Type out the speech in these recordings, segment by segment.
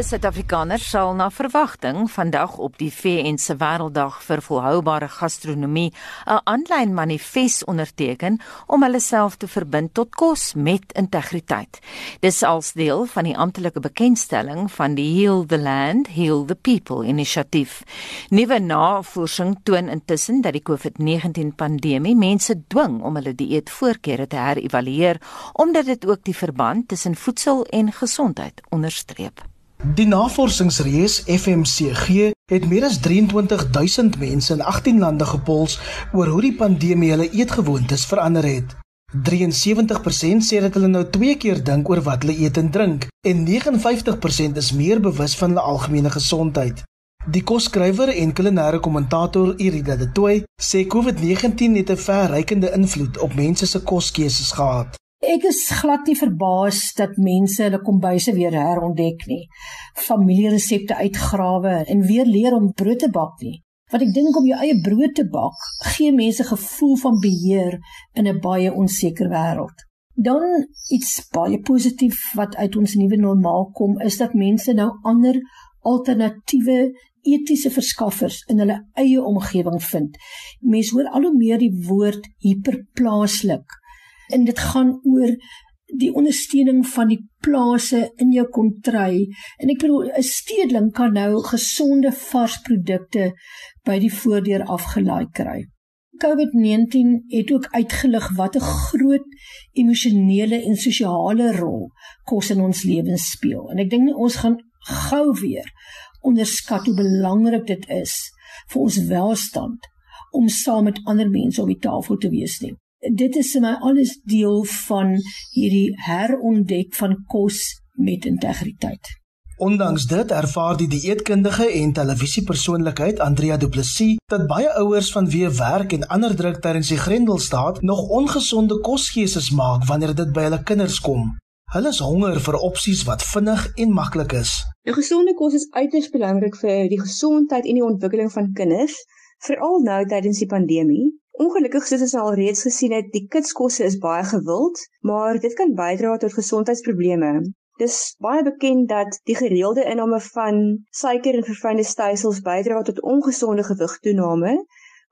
Baie Suid-Afrikaners sal na verwagting vandag op die VN se Wêrelddag vir Volhoubare Gastronomie 'n aanlyn manifest onderteken om hulle self te verbind tot kos met integriteit. Dis als deel van die amptelike bekendstelling van die Heal the Land, Heal the People inisiatief. Nuwe navorsing toon intussen dat die COVID-19 pandemie mense dwing om hulle dieetvoorkeure te herëvalueer omdat dit ook die verband tussen voedsel en gesondheid onderstreep. Die navorsingsreis FMCG het meer as 23000 mense in 18 lande gepols oor hoe die pandemie hulle eetgewoontes verander het. 73% sê dat hulle nou twee keer dink oor wat hulle eet en drink en 59% is meer bewus van hulle algemene gesondheid. Die kosskrywer en kulinaire kommentator Irida de Toey sê COVID-19 het 'n verrykende invloed op mense se koskeuses gehad. Ek is glad nie verbaas dat mense hulle kombuise weer herontdek nie. Familieresepte uitgrawe en weer leer om brood te bak nie. Wat ek dink om jou eie brood te bak, gee mense gevoel van beheer in 'n baie onseker wêreld. Dan iets baie positief wat uit ons nuwe normaal kom, is dat mense nou ander alternatiewe etiese verskaffers in hulle eie omgewing vind. Mense hoor al hoe meer die woord hiperplaaslik en dit gaan oor die ondersteuning van die plase in jou kontry. En ek bedoel 'n stedeling kan nou gesonde vars produkte by die voordeur afgelaai kry. COVID-19 het ook uitgelig wat 'n groot emosionele en sosiale rol kos in ons lewens speel. En ek dink ons gaan gou weer onderskat hoe belangrik dit is vir ons welstand om saam met ander mense op die tafel te wees nie dit is vir my alles deel van hierdie herontdek van kos met integriteit. Ondanks dit ervaar die dieetkundige en televisiepersoonlikheid Andrea Du Plessis dat baie ouers vanweë werk en ander druk tydens die Grendelstaat nog ongesonde koskeuses maak wanneer dit by hulle kinders kom. Hulle is honger vir opsies wat vinnig en maklik is. 'n Gesonde kos is uiters belangrik vir die gesondheid en die ontwikkeling van kinders, veral nou tydens die pandemie. Ongelukkig soos ons al reeds gesien het, die kitskosse is baie gewild, maar dit kan bydra tot gesondheidsprobleme. Dis baie bekend dat die gereelde inname van suiker en verfynde stysels bydra tot ongesonde gewigtoename,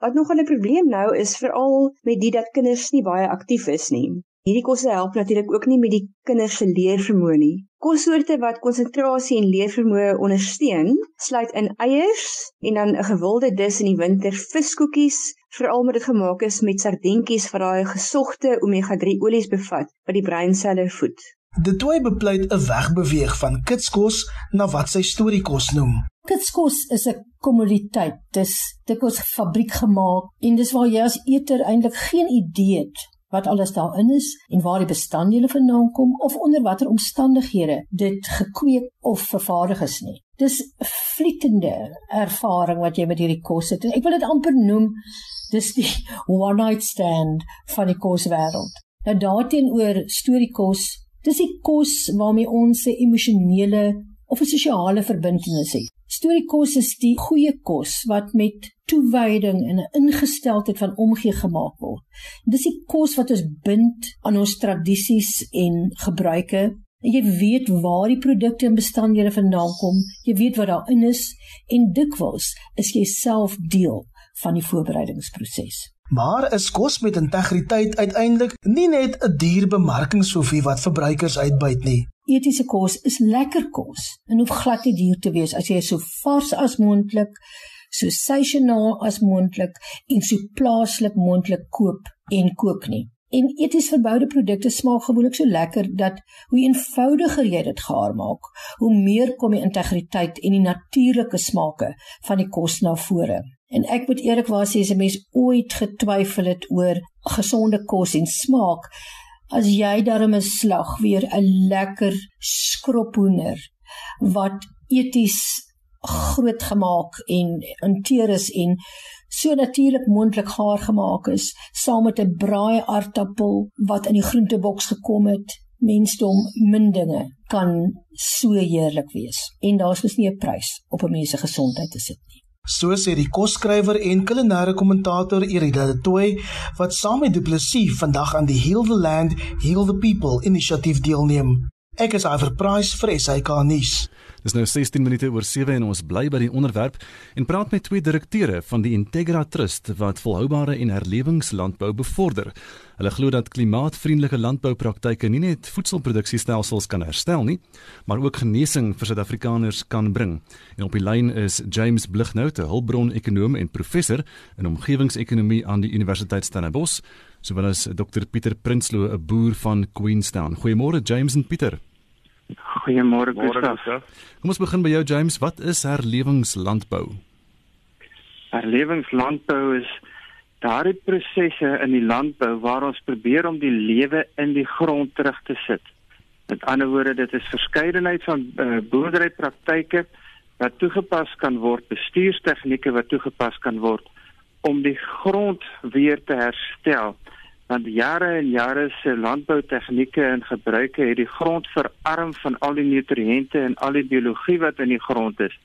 wat nog 'n probleem nou is veral met die dat kinders nie baie aktief is nie. Hierdie kosse help natuurlik ook nie met die kinders se leervermoë nie. Kossoorte wat konsentrasie en leervermoë ondersteun, sluit in eiers en dan 'n gewilde dis in die winter viskoekies, veral omdat dit gemaak is met sardientjies wat daai gesogte omega-3 olies bevat wat die breinselle voed. De Toey bepleit 'n wegbeweeg van kitskos na wat sy storiekos noem. Kitskos is 'n kommoditeit. Dis dikwels fabriek gemaak en dis waar jy as eter eintlik geen idee het wat alles daarin is en waar die bestanddele vandaan kom of onder watter omstandighede dit gekweek of vervaardig is nie. Dis 'n vlietende ervaring wat jy met hierdie kos het. En ek wil dit amper noem dis die one night stand van die koswêreld. Nou daarteenoor storiekos, dis die kos waarmee ons 'n emosionele of 'n sosiale verbintenis het. Storiekos is die goeie kos wat met toewyding en 'n ingesteldheid van omgee gemaak word. Dis die kos wat ons bind aan ons tradisies en gebruike. Jy weet waar die produkte en bestanddele vandaan kom, jy weet wat daarin is en dikwels is jy self deel van die voorbereidingsproses. Maar is kos met integriteit uiteindelik nie net 'n duur bemarkingsfofie wat verbruikers uitbuit nie? Etiese kos is lekker kos en hoef glad nie duur te wees as jy so vars as moontlik, so seisoonaal as moontlik en so plaaslik moontlik koop en kook nie. En eties verboude produkte smaak gewoonlik so lekker dat hoe eenvoudiger jy dit gaar maak, hoe meer kom die integriteit en die natuurlike smake van die kos na vore. En ek moet eerlikwaar sê as 'n mens ooit getwyfel het oor gesonde kos en smaak, as jy daarmee 'n slag weer 'n lekker skrophoender wat eties groot gemaak en hanteer is en so natuurlik moontlik gaar gemaak is saam met 'n braai aartappel wat in die groenteboks gekom het mensdom min dinge kan so heerlik wees en daar's mos nie 'n prys op 'n mens se gesondheid te sit nie So sê die kosskrywer en kulinaire kommentator Irida de Toey wat saam met Du Plessis vandag aan die Heal the Land, Heal the People inisiatief deelneem. Ek is Iver Price vir SAK nuus. Dis nou 16 minute oor 7 en ons bly by die onderwerp en praat met twee direkteure van die Integra Trust wat volhoubare en herlewingslandbou bevorder. Hulle glo dat klimaatvriendelike landboupraktyke nie net voedselproduksiestelsels kan herstel nie, maar ook genesing vir Suid-Afrikaners kan bring. En op die lyn is James Blighnout, 'n hulpbron-ekonoom en professor in omgewingsekonomie aan die Universiteit Stellenbosch, sowel as Dr Pieter Prinsloo, 'n boer van Queenstown. Goeiemôre James en Pieter. Goeiemôre Gustav. Kom ons begin by jou James. Wat is herlewingslandbou? Herlewingslandbou is daardie prosesse in die landbou waar ons probeer om die lewe in die grond terug te sit. Met ander woorde, dit is verskeidenheid van uh, boerderypraktyke wat toegepas kan word, bestuurstegnieke wat toegepas kan word om die grond weer te herstel want jare en jare se landboutegnieke en gebruike het die grond verarm van al die nutriënte en al die biologie wat in die grond is.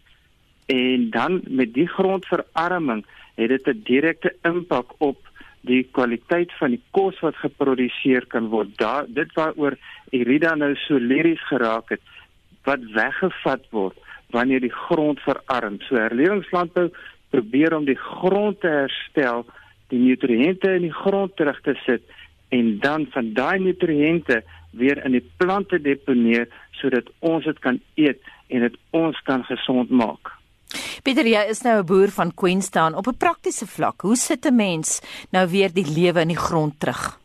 En dan met die grondverarming het dit 'n direkte impak op die kwaliteit van die kos wat geproduseer kan word. Daar dit waaroor Irida nou so liries geraak het wat weggevat word wanneer die grond verarm. So herlewingslandbou probeer om die grond te herstel die nutriënte in die grond terug te sit en dan van daai nutriënte weer in die plante deponeer sodat ons dit kan eet en dit ons kan gesond maak. Pieter, jy is nou 'n boer van Queenstown op 'n praktiese vlak. Hoe sit 'n mens nou weer die lewe in die grond terug?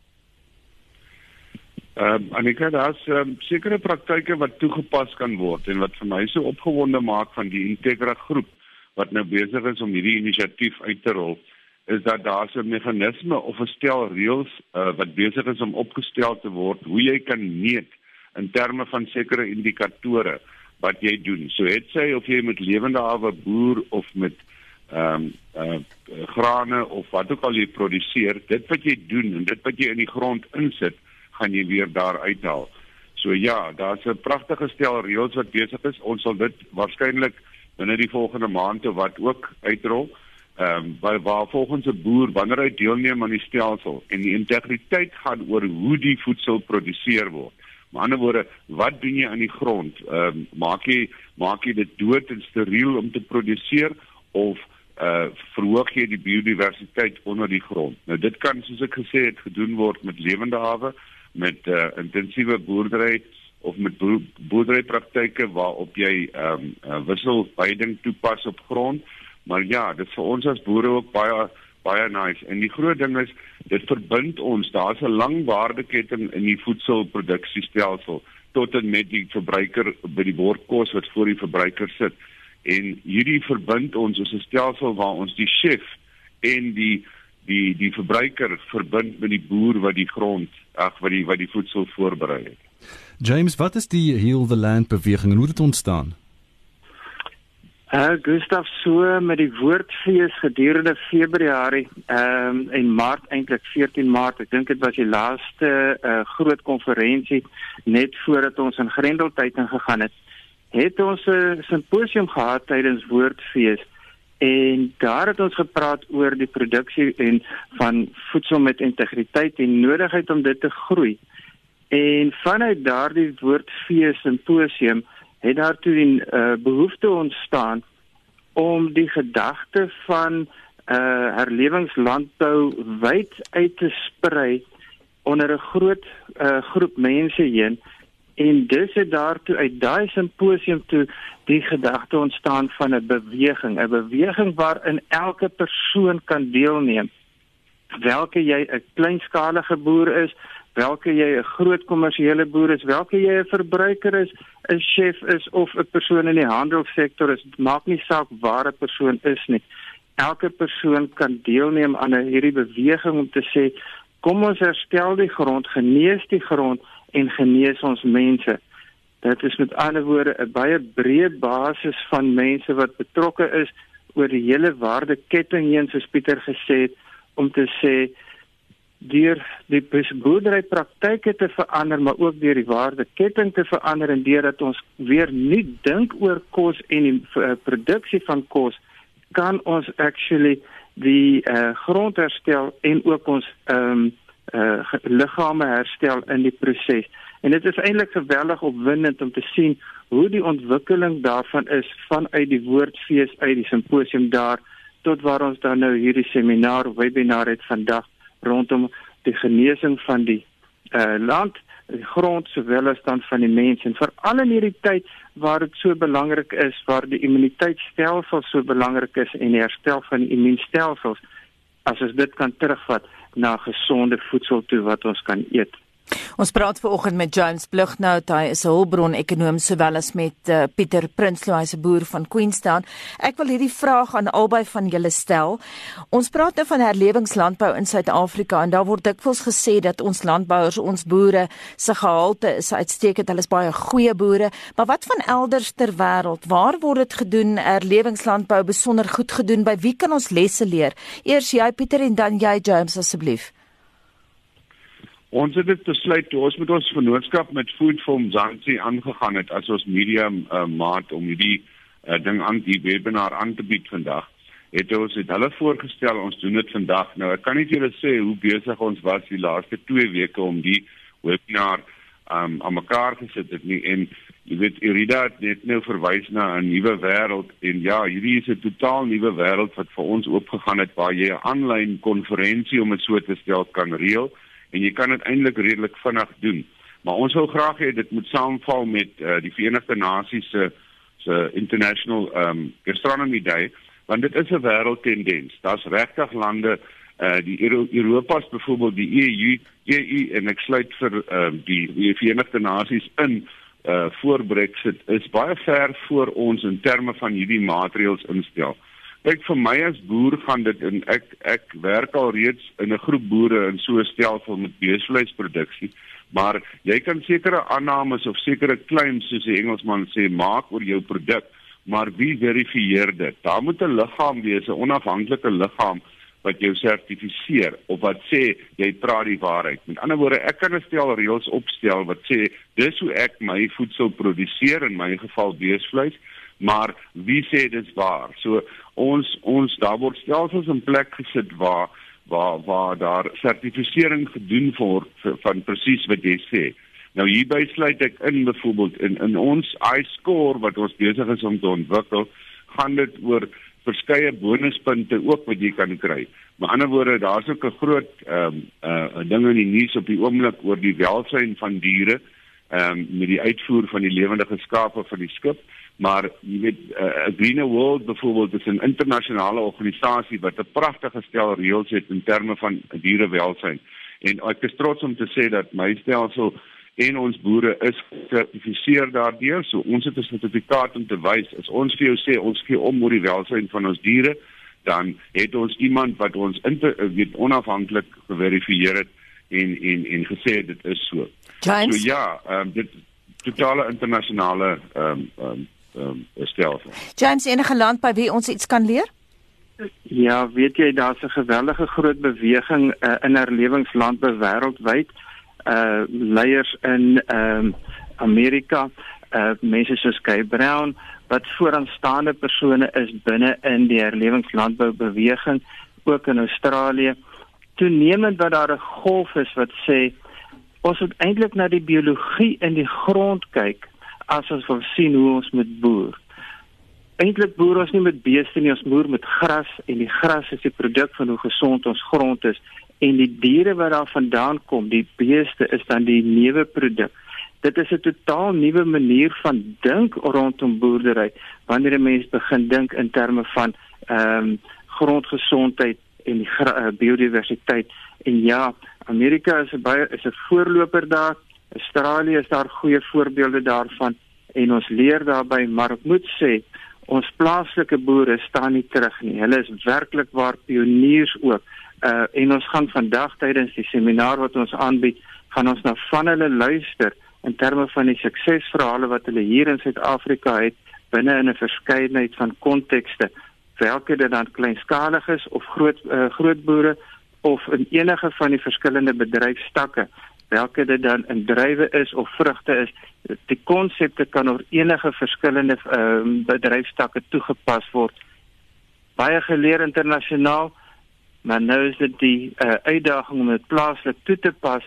Ehm uh, Anika, daar's um, sekere praktyke wat toegepas kan word en wat vir my so opgewonde maak van die Integra groep wat nou besig is om hierdie inisiatief uit te rol is dat daar 'n meganisme of 'n stel reëls uh, wat besig is om opgestel te word hoe jy kan meet in terme van sekere indikatore wat jy doen. So het sy of jy met lewende hawe boer of met ehm um, uh, grane of wat ook al jy produseer, dit wat jy doen en dit wat jy in die grond insit, gaan jy weer daar uithaal. So ja, daar's 'n pragtige stel reëls wat besig is. Ons sal dit waarskynlik binne die volgende maand of wat ook uitrol ehm um, waar, waar volgens 'n boer wanneer hy deelneem aan die stelsel en die integriteit gaan oor hoe die voedsel geproduseer word. Met ander woorde, wat doen jy aan die grond? Ehm um, maak jy maak jy dit dood en steriel om te produseer of uh verhoog jy die biodiversiteit onder die grond? Nou dit kan soos ek gesê het gedoen word met lewende hawe, met uh intensiewe boerdery of met boerderypraktyke waarop jy ehm um, uh, wisselveiding toepas op grond. Maar ja, dit vir ons as boere ook baie baie nice. En die groot ding is dit verbind ons. Daar's 'n lang waardeketting in die voedselproduksiestelsel tot en met die verbruiker by die bordkos wat voor die verbruiker sit. En hierdie verbind ons as 'n stelsel waar ons die chef en die die die verbruiker verbind met die boer wat die grond ag wat die wat die voedsel voorberei het. James, wat is die Heal the Land beweging en hoe het dit ontstaan? Uh Gustav so met die woordfees gedurende Februarie ehm um, en Maart eintlik 14 Maart. Ek dink dit was die laaste uh groot konferensie net voordat ons in Grendeltyd ingegaan het. Het ons 'n uh, simposium gehad tydens woordfees en daar het ons gepraat oor die produksie en van voedsel met integriteit en nodigheid om dit te groei. En vanuit daardie woordfees simposium het daar toe 'n uh, behoefte ontstaan om die gedagte van uh herlewingslandbou wyd uit te sprei onder 'n groot uh groep mense heen. En dis het daartoe uit daai simposium toe die gedagte ontstaan van 'n beweging. 'n beweging waarin elke persoon kan deelneem welke jy 'n kleinskalige boer is welke jy 'n groot kommersiële boer is, welke jy 'n verbruiker is, 'n chef is of 'n persoon in die handelssektor is, maak nie saak waar 'n persoon is nie. Elke persoon kan deelneem aan 'n hierdie beweging om te sê kom ons herstel die grond, genees die grond en genees ons mense. Dit is met ander woorde 'n baie breë basis van mense wat betrokke is oor die hele waardeketting heen soos Pieter gesê het om te sê deur die boerderypraktyke te verander maar ook deur die waardeketting te verander en deurdat ons weer nie dink oor kos en die uh, produksie van kos kan ons actually die uh, grond herstel en ook ons ehm um, uh, liggame herstel in die proses. En dit is eintlik geweldig opwindend om te sien hoe die ontwikkeling daarvan is vanuit die woordfees uit die simposium daar tot waar ons dan nou hierdie seminar webinar het vandag rondom die genesing van die uh, land die grond sowel as dan van die mens en veral in hierdie tyd waar dit so belangrik is waar die immuniteitstelsel so belangrik is en die herstel van die immuunstelsels as ons dit kan terugvat na gesonde voedsel toe wat ons kan eet. Ons praat veraloggend met James Blugnout, hy is 'n hulpbron ekonom sowel as met uh, Pieter Prinsloo, hy's 'n boer van Queenstown. Ek wil hierdie vraag aan albei van julle stel. Ons praat nou van herlewingslandbou in Suid-Afrika en daar word dikwels gesê dat ons landbouers, ons boere se gehalte is uitstekend, hulle is baie goeie boere, maar wat van elders ter wêreld? Waar word dit gedoen? Herlewingslandbou besonder goed gedoen. By wie kan ons lesse leer? Eers jy Pieter en dan jy James asseblief. Ons het dit besluit toe ons met ons vennootskap met Food for Mzansi aangegaan het as ons medium uh, maat om hierdie uh, ding aan die webinar aan te bied vandag. Het ons het hulle voorgestel ons doen dit vandag. Nou ek kan nie julle sê hoe besig ons was die laaste 2 weke om die webinar um, aan mekaar gesit het nie en jy weet Irida het net nou verwys na 'n nuwe wêreld en ja, hierdie is 'n totaal nuwe wêreld wat vir ons oopgegaan het waar jy 'n aanlyn konferensie om dit so te stel kan reël en jy kan dit eintlik redelik vinnig doen. Maar ons wil graag hê dit moet saamval met uh, die Verenigde Nasies se se International um Gastronomy Day, want dit is 'n wêreldtendens. Daar's regtig lande uh die Euro Europa's byvoorbeeld die EU, EU en ek sluit vir um die, die Verenigde Nasies in uh voor Brexit is baie ver voor ons in terme van hierdie maatreëls instel. Kyk vir my as boer gaan dit en ek ek werk al reeds in 'n groep boere in so 'n stelsel met beesvleisproduksie, maar jy kan sekere aannames of sekere claims soos die Engelsman sê maak oor jou produk, maar wie verifieer dit? Daar moet 'n liggaam wees, 'n onafhanklike liggaam wat jou sertifiseer of wat sê jy praat die waarheid. Met ander woorde, ek kan 'n stel reëls opstel wat sê dis hoe ek my voedsel produseer in my geval beesvleis maar wie sê dit waar? So ons ons daar word stelsels in plek gesit waar waar waar daar sertifisering gedoen word van presies wat jy sê. Nou hierby sluit ek in byvoorbeeld in in ons iScore wat ons besig is om te ontwikkel, gaan dit oor verskeie bonuspunte ook wat jy kan kry. Met ander woorde, daar's ook 'n groot ehm um, uh ding in die nuus op die oomblik oor die welsyn van diere ehm um, met die uitvoer van die lewendige skape van die skip maar jy weet uh, eh, Green World byvoorbeeld is 'n internasionale organisasie wat 'n pragtige stel reëls het in terme van dierewelsyn en ek is trots om te sê dat my stelsel en ons boere is gesertifiseer daardeur so ons het 'n sertifikaat om te wys as ons vir jou sê ons gee om oor die welsyn van ons diere dan het ons iemand wat ons inter, weet onafhanklik geverifieer het en en en gesê dit is so. James? So ja, um, dit totale internasionale ehm um, um, um, stelsel. James enige land by wie ons iets kan leer? Ja, weet jy daar's 'n geweldige groot beweging uh, in herlewingslandbou wêreldwyd. Uh leiers in ehm um, Amerika, uh mense soos Guy Brown wat vooraanstaande persone is binne in die herlewingslandbou beweging ook in Australië. Toenemend wat daar 'n golf is wat sê ons moet eintlik na die biologie in die grond kyk as ons wil sien hoe ons moet boer. Eintlik boer ons nie met beeste nie, ons boer met gras en die gras is die produk van hoe gesond ons grond is en die diere wat daar vandaan kom, die beeste is dan die nuwe produk. Dit is 'n totaal nuwe manier van dink rondom boerdery wanneer 'n mens begin dink in terme van ehm um, grondgesondheid en uh, biodiversiteit. En ja, Amerika is 'n baie is 'n voorloper daar Australië is daar goeie voorbeelde daarvan en ons leer daarbey, maar ek moet sê ons plaaslike boere staan nie terug nie. Hulle is werklik waar pioniers ook. Uh en ons gaan vandag tydens die seminaar wat ons aanbied, gaan ons na van hulle luister in terme van die suksesverhale wat hulle hier in Suid-Afrika het binne in 'n verskeidenheid van kontekste, welke dit dan kleinskalig is of groot uh, groot boere of in enige van die verskillende bedryfstakke welke dit dan in druiwe is of vrugte is die konsepte kan oor enige verskillende um, bedryfstakke toegepas word. Baie geleer internasionaal maar nou is dit die uh, uitdaging om dit plaaslik toe te pas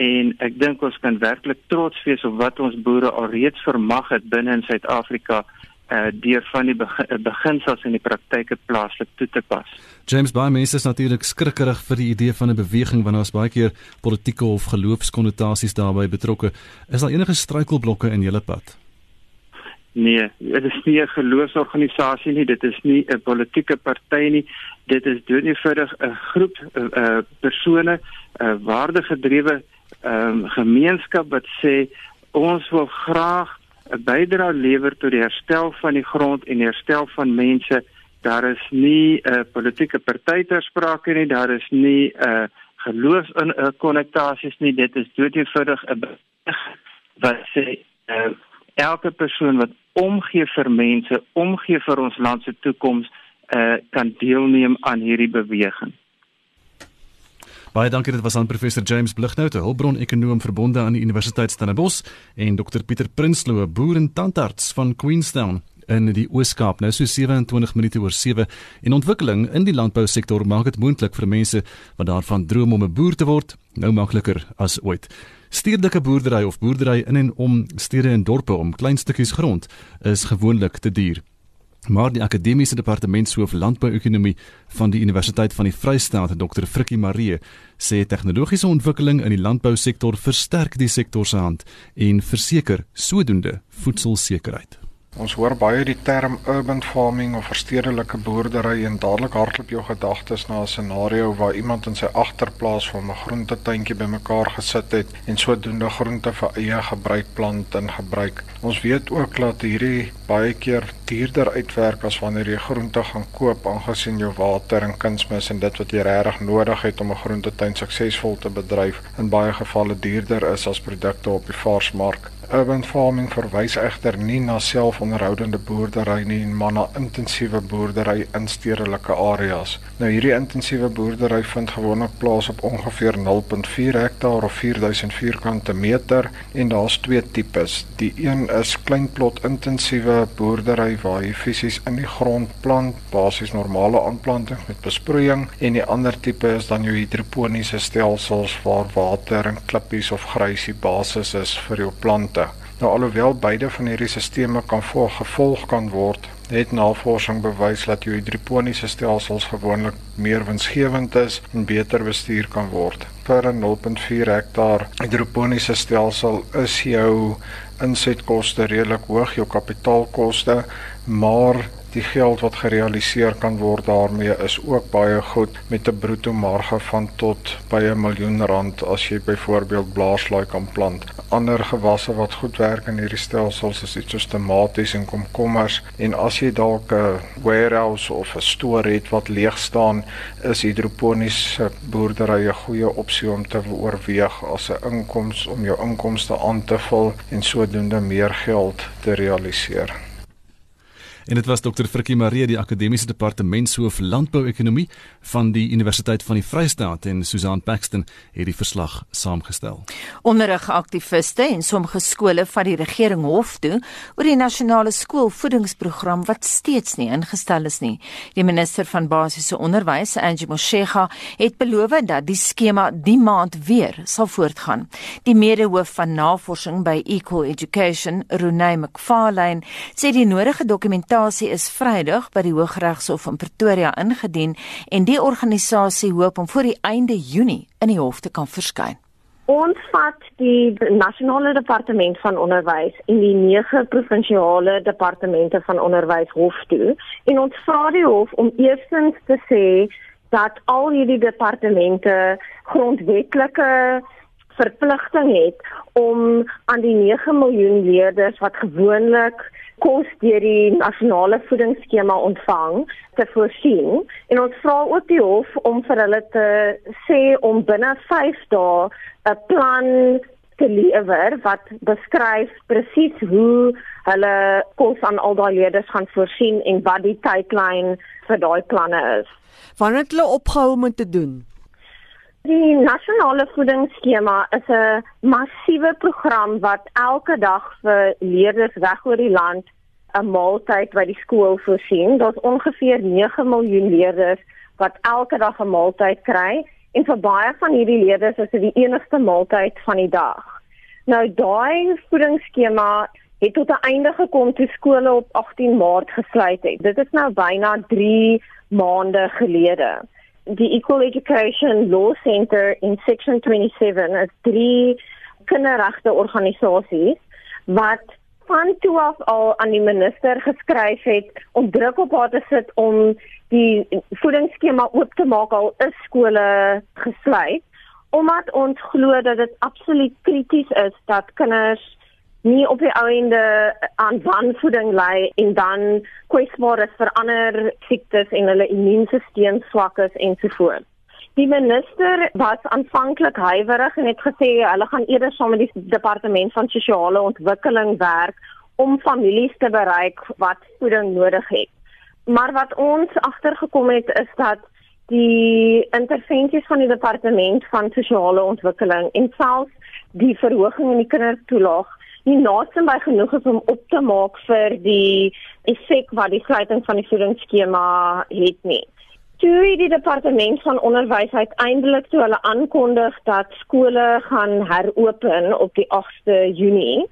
en ek dink ons kan werklik trots wees op wat ons boere alreeds vermag het binne in Suid-Afrika uh deur van die beginsels in die praktyke plaaslik toe te pas. James Bay mense is natuurlik skrikkerig vir die idee van 'n beweging wanneer ons baie keer politieke of geloofskonnotasies daarbey betrokke. Is daar enige struikelblokke in julle pad? Nee, dit is nie 'n geloofsorganisasie nie, dit is nie 'n politieke party nie. Dit is doodnoodig 'n groep uh, uh persone, 'n uh, waardegedrewe um, gemeenskap wat sê ons wil graag 'n bydrae lewer tot die herstel van die grond en herstel van mense. Daar is nie 'n uh, politieke party ter sprake nie, daar is nie 'n uh, geloofskonnotasies uh, nie. Dit is doodnoodig 'n wat sê uh, elke persoon wat omgee vir mense, omgee vir ons land se toekoms, uh, kan deelneem aan hierdie beweging. Baie dankie dit was aan professor James Blighnout, 'n hulpbron-ekonoom verbonde aan die Universiteit Stellenbosch en Dr Pieter Prinsloo, boer en tandarts van Queenstown in die Oos-Kaap. Nou so 27 minute oor 7 en ontwikkeling in die landbousektor maak dit moontlik vir mense wat daarvan droom om 'n boer te word, nou makliker as ooit. Stedelike boerdery of boerdery in en om stede en dorpe om klein stukkies grond is gewoonlik te duur. Maar die akademiese departementshoof landbouekonomie van die Universiteit van die Vrystaat, Dr. Frikkie Marie, sê tegnologiese ontwikkeling in die landbousektor versterk die sektor se hand en verseker sodoende voedselsekerheid. Ons hoor baie die term urban farming of verstedelike boerdery en dadelik hardloop jou gedagtes na 'n scenario waar iemand in sy agterplaas van 'n groentetuintjie bymekaar gesit het en sodoende groente vir eie gebruik plant en gebruik. Ons weet ook dat hierdie baie keer duurder uitwerk as wanneer jy groente gaan koop aangesien jou water en kunsmis en dit wat jy regtig nodig het om 'n groentetuin suksesvol te bedryf in baie gevalle duurder is as produkte op die vaarsmark. Urban farming verwys egter nie na selfonderhoudende boerdery nie, maar na intensiewe boerdery in stedelike areas. Nou hierdie intensiewe boerdery vind gewoonlik plaas op ongeveer 0.4 hektaar of 4000 vierkante meter en daar's twee tipes. Die een is kleinplot intensiewe boerdery waar jy fisies in die grond plant, basies normale aanplanting met besproeiing en die ander tipe is dan jou hidroponiese stelsels waar water en klippies of grysie basis is vir jou plante. Nou alhoewel beide van hierdie stelsels kan gevolg kan word, het navorsing bewys dat jou hidroponiese stelsels gewoonlik meer winsgewend is en beter bestuur kan word. Vir 'n 0.4 hektaar hidroponiese stelsel is jou insetkoste redelik hoog, jou kapitaalkoste, maar Die geld wat gerealiseer kan word daarmee is ook baie goed met 'n bruto marge van tot by 'n miljoen rand as jy byvoorbeeld blaarslaai kan plant. Ander gewasse wat goed werk in hierdie stelsels is iets soos tomaties en komkommers en as jy dalk 'n warehouse of 'n store het wat leeg staan, is hidroponiese boerdery 'n goeie opsie om te oorweeg as 'n inkoms om jou inkomste aan te vul en sodoende meer geld te realiseer. En dit was Dr. Frikkie Marie, die akademiese departementshoof landbouekonomie van die Universiteit van die Vrystaat en Susan Paxton het die verslag saamgestel. Onderrigaktiviste en sommige skole van die regering hof toe oor die nasionale skoolvoedingsprogram wat steeds nie ingestel is nie. Die minister van basiese onderwys, Angie Motshega, het beloof dat die skema die maand weer sal voortgaan. Die medehoof van navorsing by Equal Education, Renee McFarlane, sê die nodige dokumentasie dokumentasie is Vrydag by die Hooggeregshof in Pretoria ingedien en die organisasie hoop om voor die einde Junie in die hof te kan verskyn. Ons vat die nasionale departement van onderwys en die nege provinsiale departemente van onderwys hof toe en ons vra die hof om eerstens te sê dat al hierdie departemente grondwetlike verpligting het om aan die 9 miljoen leerders wat gewoonlik kos deur die nasionale voedingsskema ontvang te voorsien en ons vra ook die hof om vir hulle te sê om binne 5 dae 'n plan te lewer wat beskryf presies hoe hulle kos aan al daai leerders gaan voorsien en wat die tydlyn vir daai planne is. Wanneer het hulle opgehou om te doen? Die nasionale voedingsskema is 'n massiewe program wat elke dag vir leerders reg oor die land 'n maaltyd by die skool voorsien. Daar's ongeveer 9 miljoen leerders wat elke dag 'n maaltyd kry En vir baie van hierdie leerders is dit die enigste maaltyd van die dag. Nou daai voedingsskema het tot 'n einde gekom toe skole op 18 Maart gesluit het. Dit is nou byna 3 maande gelede. Die Equal Education Law Center in Section 27 is drie kinderregte organisasies wat van toe af al aan die minister geskryf het om druk op haar te sit om die voedingsskema oop te maak al is skole gesluit omdat ons glo dat dit absoluut krities is dat kinders nie op die einde aan wanvoeding ly en dan kwesbaar is vir ander siektes en hulle immuunstelsel swak is ensovoorts. Die minister was aanvanklik huiwerig en het gesê hulle gaan eerder saam met die departement van sosiale ontwikkeling werk om families te bereik wat voeding nodig het. Maar wat ons agtergekom het is dat die intervensies van die departement van sosiale ontwikkeling en selfs die verhoging in die kindertoelaag nie naaste by genoeg is om op te maak vir die effek wat die sluiting van die voedingsskema het nie. Toe die departement van onderwys uiteindelik toe hulle aankondig dat skole gaan heropen op die 8de Junie,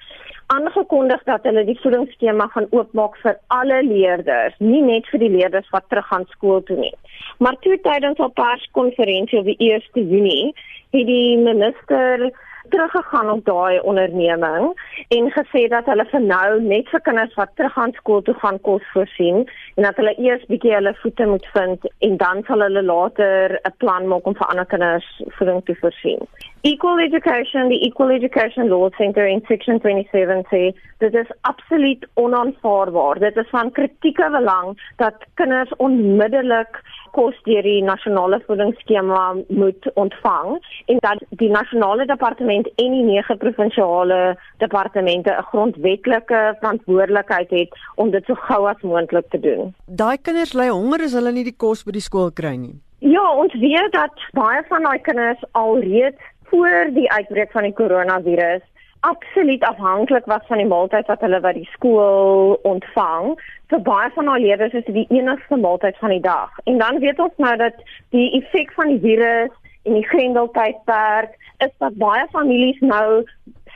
aangekondig dat hulle die voedingsskema gaan oopmaak vir alle leerders, nie net vir die leerders wat terug gaan skool toe nie. Maar toe tydens 'n perskonferensie op die 1ste Junie, het die minister teruggegaan op daai onderneming en gesê dat hulle vir nou net vir kinders wat terug aan skool toe gaan kos voorsien en dat hulle eers bietjie hulle voete moet vind en dan sal hulle later 'n plan maak om vir ander kinders voeding te voorsien. Equal Education, die Equal Education Law Center in Section 27 dit is absoluut onaanvaarbaar. Dit is van kritieke belang dat kinders onmiddellik kos deur die nasionale voedingsskema moet ontvang en dat die nasionale departement en die nege provinsiale departemente 'n grondwetlike verantwoordelikheid het om dit so gou as moontlik te doen. Daai kinders ly honger as hulle nie die kos by die skool kry nie. Ja, ons weet dat baie van daai kinders alreeds voor die uitbreek van die koronavirus absoluut afhanklik was van die maaltyd wat hulle by die skool ontvang. Vir baie van hulle leerders is dit die enigste maaltyd van die dag. En dan weet ons nou dat die effek van die virus en die grendeltydperk is dat baie families nou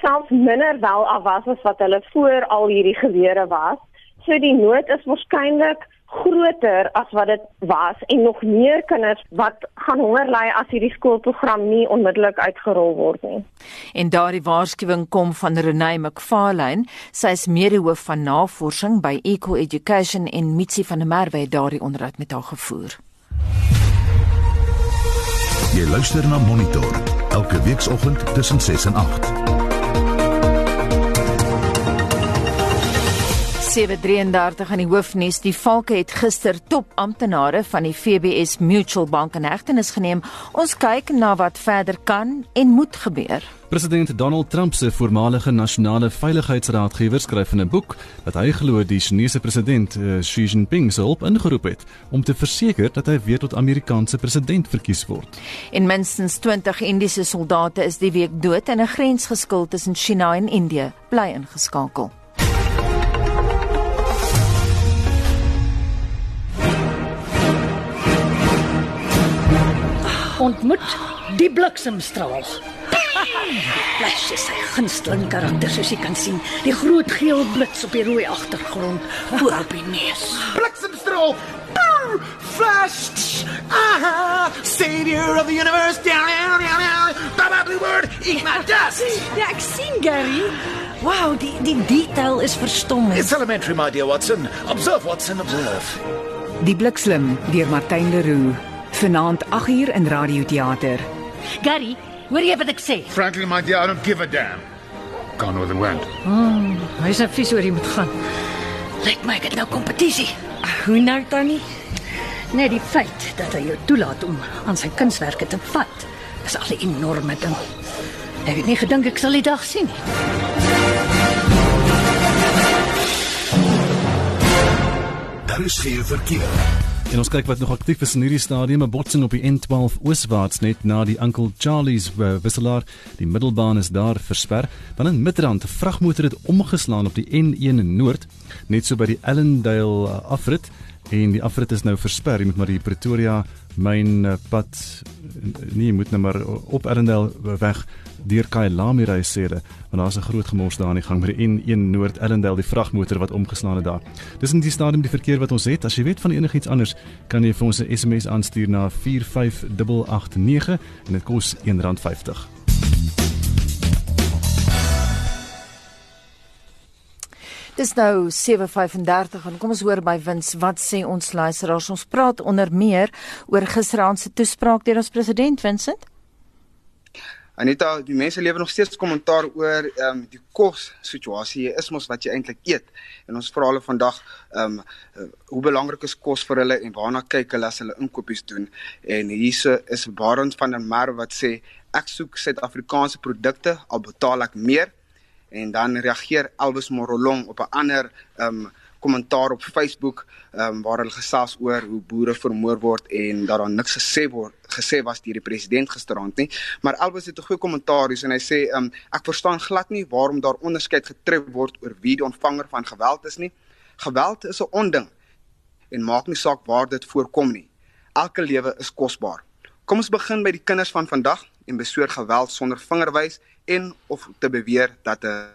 selfs minder wel af was as wat hulle voor al hierdie gebeure was. So die nood is waarskynlik groter as wat dit was en nog meer kinders wat gaan honger ly as hierdie skoolprogram nie onmiddellik uitgerol word nie. En daardie waarskuwing kom van Renée McFarlane, sy is mede-hoof van navorsing by Eco Education en Mitsi van der Merwe het daardie onderhoud met haar gevoer. Jy luister na Monitor elke weekoggend tussen 6 en 8. 733 aan die hoofnuus. Die Valke het gister top amptenare van die FBS Mutual Bank in hegtenis geneem. Ons kyk na wat verder kan en moet gebeur. President Donald Trump se voormalige nasionale veiligheidsraadgewer skryf in 'n boek dat hy glo die Chinese president uh, Xi Jinping se hulp ingeroep het om te verseker dat hy weer tot Amerikaanse president verkies word. En minstens 20 Indiese soldate is die week dood in 'n grensgeskil tussen China en Indië, bly ingeskakel. Ontmoet die bliksemstraal. Flash is sy gunsteling karakter soos jy kan sien. Die groot geel blits op die rooi agtergrond voor op die neus. Bliksemstraal. Flash. Aha! Savior of the universe. Down, down, down, down. Baba blue bird, eat my dust. Ja, ek sien Gary. Wow, die die detail is verstommend. It's elementary, my dear Watson. Observe Watson, observe. Die bliksem deur Martyn Leroux vanaand 8uur in radioteater. Gary, hoor jy wat ek sê? Frankly my dear, I don't give a damn. Gone with the wind. Mm, hy is 'n vies oor jy moet gaan. Lyk my ek het nou kompetisie. Hoe nou tannie? Net die feit dat hy jou toelaat om aan sy kunswerke te vat, is al 'n enorme ding. Ek het nie gedink ek sal die dag sien nie. Daar is geen verkeer. En ons kyk wat nog aktief is in hierdie stadium, 'n botsing op die N12 ooswaarts net na die Uncle Charlie's uh, wisselaar. Die middelbaan is daar versper. Dan in Midrand, 'n vragmotor het omgeslaan op die N1 Noord, net so by die Ellendale uh, afrit en die afrit is nou versper. Jy moet maar die Pretoria myn uh, pad nee, jy moet nou maar op Erndale weg deur Kyalami ry sê hulle, want daar's 'n groot gemors daar aan die gang met die N1 Noord Ellendale die vragmotor wat omgeslaan het daar. Dis in die stadium die verkeer wat ons het. As jy weet van enigiets anders, kan jy vir ons 'n SMS aanstuur na 45889 en dit kos R1.50. Dis nou 7:35 en kom ons hoor by Wins wat sê ons luisteraars. Ons praat onder meer oor gisteraand se toespraak deur ons president Vincent. Anita, die mense lewe nog steeds kommentaar oor ehm um, die kos situasie. Is mos wat jy eintlik eet. En ons vra hulle vandag ehm um, hoe belangrik is kos vir hulle en waarna kyk hulle as hulle inkopies doen. En hierse is Barend van der Merwe wat sê ek soek Suid-Afrikaanse produkte al betaal ek meer. En dan reageer Elvis Morolong op 'n ander um, kommentaar op Facebook um, waar hulle gesels oor hoe boere vermoor word en dat daar niks gesê word gesê was deur die president gisteraand nie. Maar Elvis het 'n goeie kommentaar hier en hy sê um, ek verstaan glad nie waarom daar onderskeid getref word oor wie die ontvanger van geweld is nie. Geweld is 'n onding en maak nie saak waar dit voorkom nie. Elke lewe is kosbaar. Kom ons begin by die kinders van vandag en besoor geweld sonder vingerwys en of te beweer dat 'n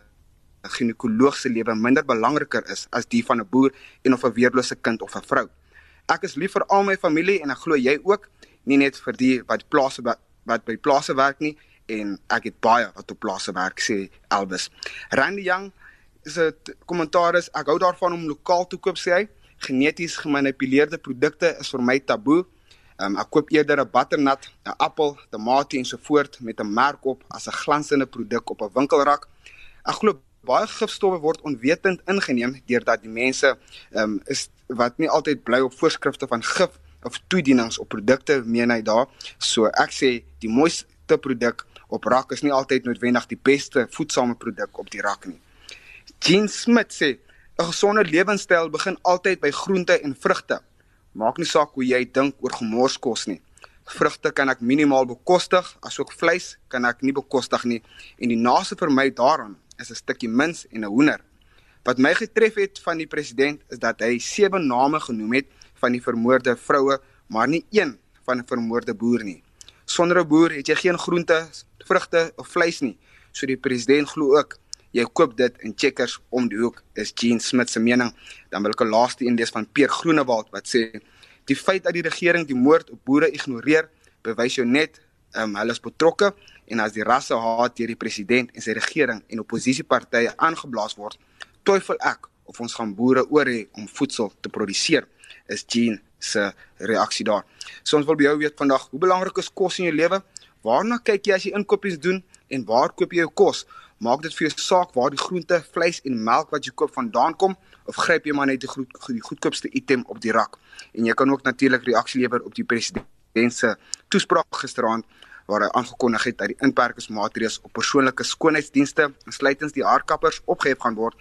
ginekoloog se lewe minder belangriker is as die van 'n boer en of 'n weerlose kind of 'n vrou. Ek is lief vir al my familie en ek glo jy ook, nie net vir die wat plase wat by plase werk nie en ek het baie wat op plase werk sê Elvis. Randy Young se kommentaar is ek hou daarvan om lokaal te koop sê hy. Geneties gemanipuleerde produkte is vir my taboe. Um, ek koop eerder 'n butternut, 'n appel, tamatie en so voort met 'n merk op as 'n glansende produk op 'n winkelrak. Ek glo baie gifstowwe word onwetend ingeneem deurdat die mense ehm um, is wat nie altyd bly op voorskrifte van gif of toedienings op produkte meen hy daar. So ek sê die mooiste produk op rak is nie altyd noodwendig die beste voedsame produk op die rak nie. Jean Smith sê 'n gesonde lewenstyl begin altyd by groente en vrugte. Maak nie saak hoe jy dink oor gemorskos nie. Vrugte kan ek minimaal bekostig, asook vleis kan ek nie bekostig nie en die naaste vir my daaraan is 'n stukkie mins en 'n hoender. Wat my getref het van die president is dat hy sewe name genoem het van die vermoorde vroue, maar nie een van 'n vermoorde boer nie. Sonder 'n boer het jy geen groente, vrugte of vleis nie. So die president glo ook jy koop dit in Checkers om die hoek is Jean Smith se mening. Dan wil ek 'n laaste een lees van Peer Groenewald wat sê die feit dat die regering die moord op boere ignoreer, bewys jou net um, hulle is betrokke en as die rasse haat deur die president en sy regering en oppositiepartye aangeblaas word, twyfel ek of ons gaan boere oor hê om voedsel te produseer. Is Jean se reaksie daar. So ons wil by jou weet vandag, hoe belangrik is kos in jou lewe? Waarna kyk jy as jy inkopies doen en waar koop jy jou kos? Maak dit vir jou saak waar die groente, vleis en melk wat jy koop vandaan kom of gryp jy maar net die, goed, die goedkoopste item op die rak? En jy kan ook natuurlik reaksie lewer op die president se toespraak gisteraand waar hy aangekondig het dat die inperkingsmaatreëls op persoonlike skoonheidsdienste, insluitend die haarkappers, opgehef gaan word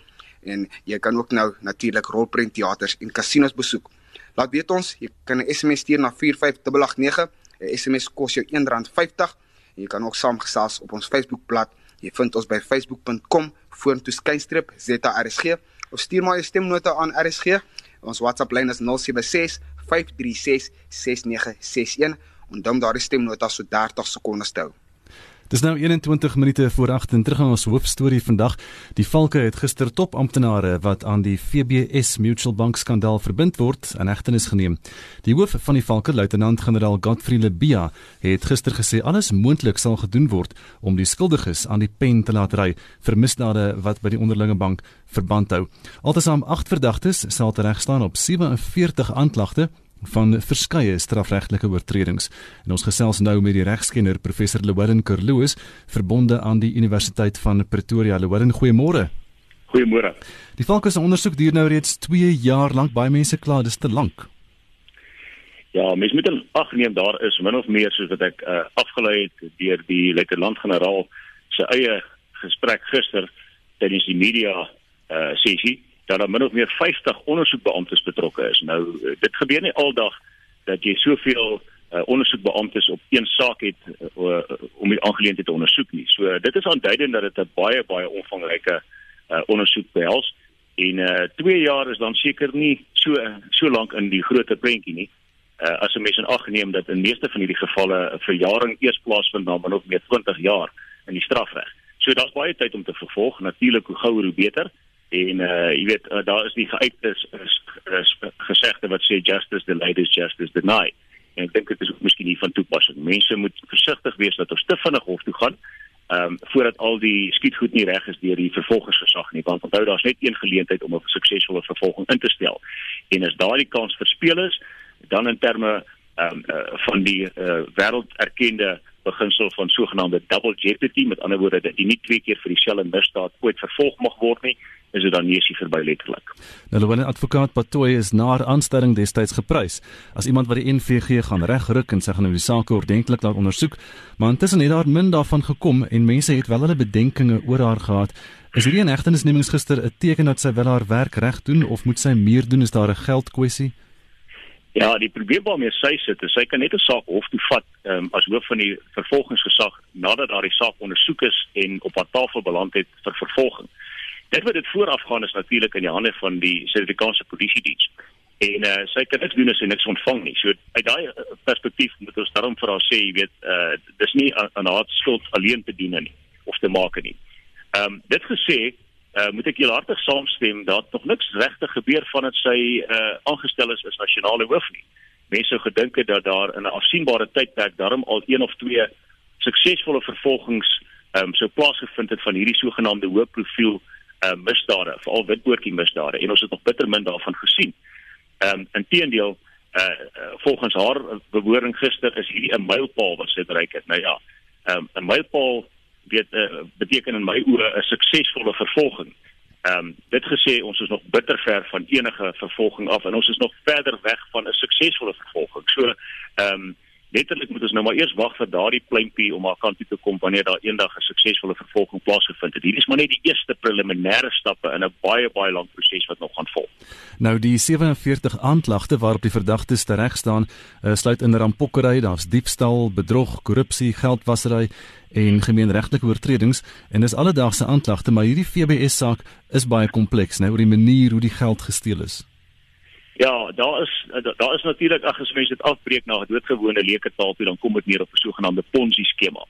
en jy kan ook nou natuurlik rolprentteaters en kasinos besoek. Laat weet ons, jy kan 'n SMS stuur na 45889. 'n SMS kos jou R1.50 en jy kan ook saamgesels op ons Facebookblad. Jy vind ons by facebook.com vorentoe skynstreep ZRSG of stuur maar jou stemnota aan RSG. Ons WhatsApp lyn is 076 536 6961 en dan daardie stemnota so 30 sekondes te hou. Dis nou 21 minute voor 8 en terug aan ons hoofstorie vandag. Die Valke het gister topamptenare wat aan die FBS Mutual Bank skandaal verbind word, in hegtenis geneem. Die hoof van die Valke, luitenant-generaal Godfrey Lebia, het gister gesê alles moontlik sal gedoen word om die skuldiges aan die pen te laat ry vir misdade wat by die onderlinge bank verband hou. Altesaam 8 verdagtes sal tereg staan op 47 aanklagte van verskeie strafregtelike oortredings. En ons gesels nou met die regskenner professor Llewellyn Kerloos verbonde aan die Universiteit van Pretoria. Llewellyn, goeiemôre. Goeiemôre. Die valke se ondersoek duur nou reeds 2 jaar lank. Baie mense kla dis te lank. Ja, mens moet dan agneem daar is min of meer soos wat ek uh, afgelei het deur die luitenant-generaal se eie gesprek gister tydens die media uh, sessie dat daar min of meer 50 ondersoekbeamptes betrokke is. Nou eh, dit gebeur nie aldag dat jy soveel uh, ondersoekbeamptes op een saak het uh, om die aangeleentheid te ondersoek nie. So dit is aanduidend dat dit 'n baie baie omvangryke uh, ondersoek behels En uh 2 jaar is dan seker nie so so lank in die groter prentjie nie. Uh as 'n mens in ag neem dat in meeste van hierdie gevalle 'n verjaring eers plaasvind na min of meer 20 jaar in die strafreg. So daar's baie tyd om te vervolg. Natuurlik hoe gouer hoe beter. En uh jy weet uh, daar is die geuite is, is, is gesegde wat sê justice delayed is justice denied. En ek dink dit is miskien nie van toepassing. Mense moet versigtig wees dat ons te vinnig hof toe gaan ehm um, voordat al die skietgoed nie reg is deur die vervolgingsgesag nie want onthou daar's net een geleentheid om 'n suksesvolle vervolging in te stel en as daardie kans verspeel is dan in terme ehm um, uh, van die uh, wêrelderkende beginsel van sogenaamde double jeopardy met ander woorde dat jy nie twee keer vir dieselfde misdaad ooit vervolg mag word nie is dit dan nie eens verby letterlik. Nou Lewin advokaat Patoy is na haar aanstelling destyds geprys as iemand wat die NVG gaan regruk en sy gaan nou die saak ordentlik laat ondersoek, maar intussen het daar min daarvan gekom en mense het wel hulle bedenkinge oor haar gehad. Is hierdie inhegtenisnemings gister 'n teken dat sy wel haar werk reg doen of moet sy meer doen is daar 'n geldkwessie? Ja, die probleem waarmee sy sit, is sy kan net 'n saak hof toe vat um, as hoof van die vervolgingsgesag nadat daardie saak ondersoek is en op haar tafel beland het vir vervolging. Dit wat dit voorafgaan is natuurlik in die hande van die Suid-Afrikaanse Polisie Diens. En uh, sy kan niks doen as sy niks ontvang nie. So uit daai uh, perspektief moet ons daarom vir haar sê, jy weet, uh, dis nie aan haar skuld alleen te dien nie of te maak nie. Ehm um, dit gesê, uh, moet ek julle hartig saamstem dat nog niks regtig gebeur vandat sy uh, aangestel is as nasionale hoof nie. Mense sou gedink het dat daar in 'n afsienbare tydperk daarom al een of twee suksesvolle vervolgings ehm um, sou plaasgevind het van hierdie sogenaamde hoë profiel uh, misdade, veral witboortjie misdade en ons het nog bitter min daarvan gesien. Ehm um, inteendeel uh, volgens haar bewoording gister is hierdie 'n mylpaal wat sy bereik het. Nou ja, ehm um, 'n mylpaal weet uh, beteken in my oë 'n suksesvolle vervolging. Ehm um, dit gesê ons is nog bitter ver van enige vervolging af en ons is nog verder weg van 'n suksesvolle vervolging. So ehm um, letterlik moet ons nou maar eers wag vir daardie pleintjie om haar kant te kom wanneer daar eendag 'n suksesvolle vervolging plaasgevind het. Hier is maar net die eerste preliminêre stappe in 'n baie baie lang proses wat nog gaan volg. Nou die 47 aanklagte waarop die verdagtes tereg staan, uh, sluit in rampokkery, daar's diefstal, bedrog, korrupsie, geldwasery en gemeenregtelike oortredings en dis alledaagse aanklagte, maar hierdie FBS saak is baie kompleks, nou oor die manier hoe die geld gesteel is. Ja, daar is daar is natuurlik ag as mense dit afbreek na 'n doodgewone leuke taal toe dan kom dit neer op 'n sogenaamde Ponzi skema.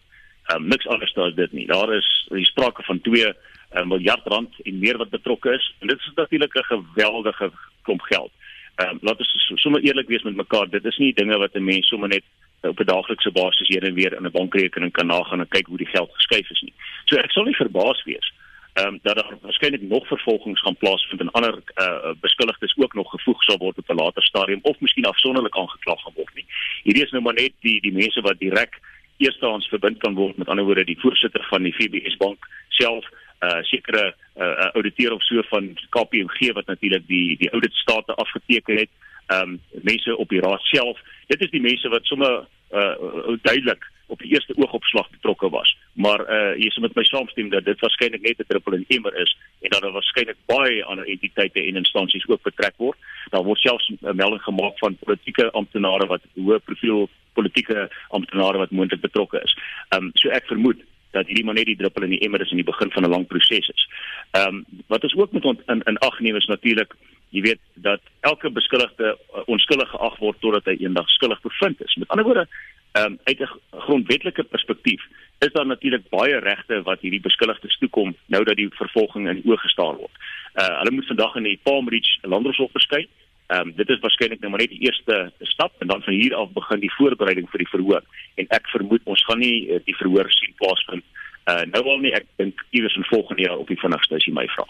Ehm um, niks anders as dit nie. Daar is hier sprake van 2 um, miljard rand en meer wat betrokke is en dit is natuurlik 'n geweldige klomp geld. Ehm um, laat ons sommer eerlik wees met mekaar, dit is nie dinge wat 'n mens sommer net op 'n daaglikse basis hier en weer in 'n bankrekening kan nagaan en kyk hoe die geld geskuif is nie. So ek sal nie verbaas wees ehm um, dat daar waarskynlik nog vervolgings gaan plaasvind en ander eh uh, beskuldigdes ook nog gevoeg sal word op 'n later stadium of miskien afsonderlik aangekla gaan word nie. Hierdie is nou maar net die die mense wat direk eerstehands verbind kan word met ander woorde die voorsitter van die FBS bank self uh, sekere uh, ouditeur of so van KPMG wat natuurlik die die auditstate afgeteken het. Ehm um, mense op die raad self. Dit is die mense wat sommer uh, duidelik op die eerste oogopslag betrokke was. Maar uh jy sê met my saamstem dat dit waarskynlik net 'n druppel in die emmer is en dat daar waarskynlik baie ander entiteite en instansies ook betrek word. Daar word selfs 'n melding gemaak van politieke amptenare wat hoë profiel politieke amptenare wat moontlik betrokke is. Um so ek vermoed dat hierdie maar net die druppel in die emmer is in die begin van 'n lang proses is. Um wat ons ook moet in in ag neem is natuurlik jy weet dat elke beskuldigde uh, onskuldig geag word totdat hy eendag skuldig bevind is. Met ander woorde, ehm um, uit 'n grondwetlike perspektief is daar natuurlik baie regte wat hierdie beskuldigdes toekom nou dat die vervolging in oog gestaar word. Uh hulle moet vandag in die Palm Ridge Landdroshof verskyn. Ehm um, dit is waarskynlik nou maar net die eerste stap en dan van hier af begin die voorbereiding vir die verhoor. En ek vermoed ons gaan nie uh, die verhoor sien plaasvind uh nou al nie. Ek dink iewers in volgende jaar op die vinnigste as jy my vra.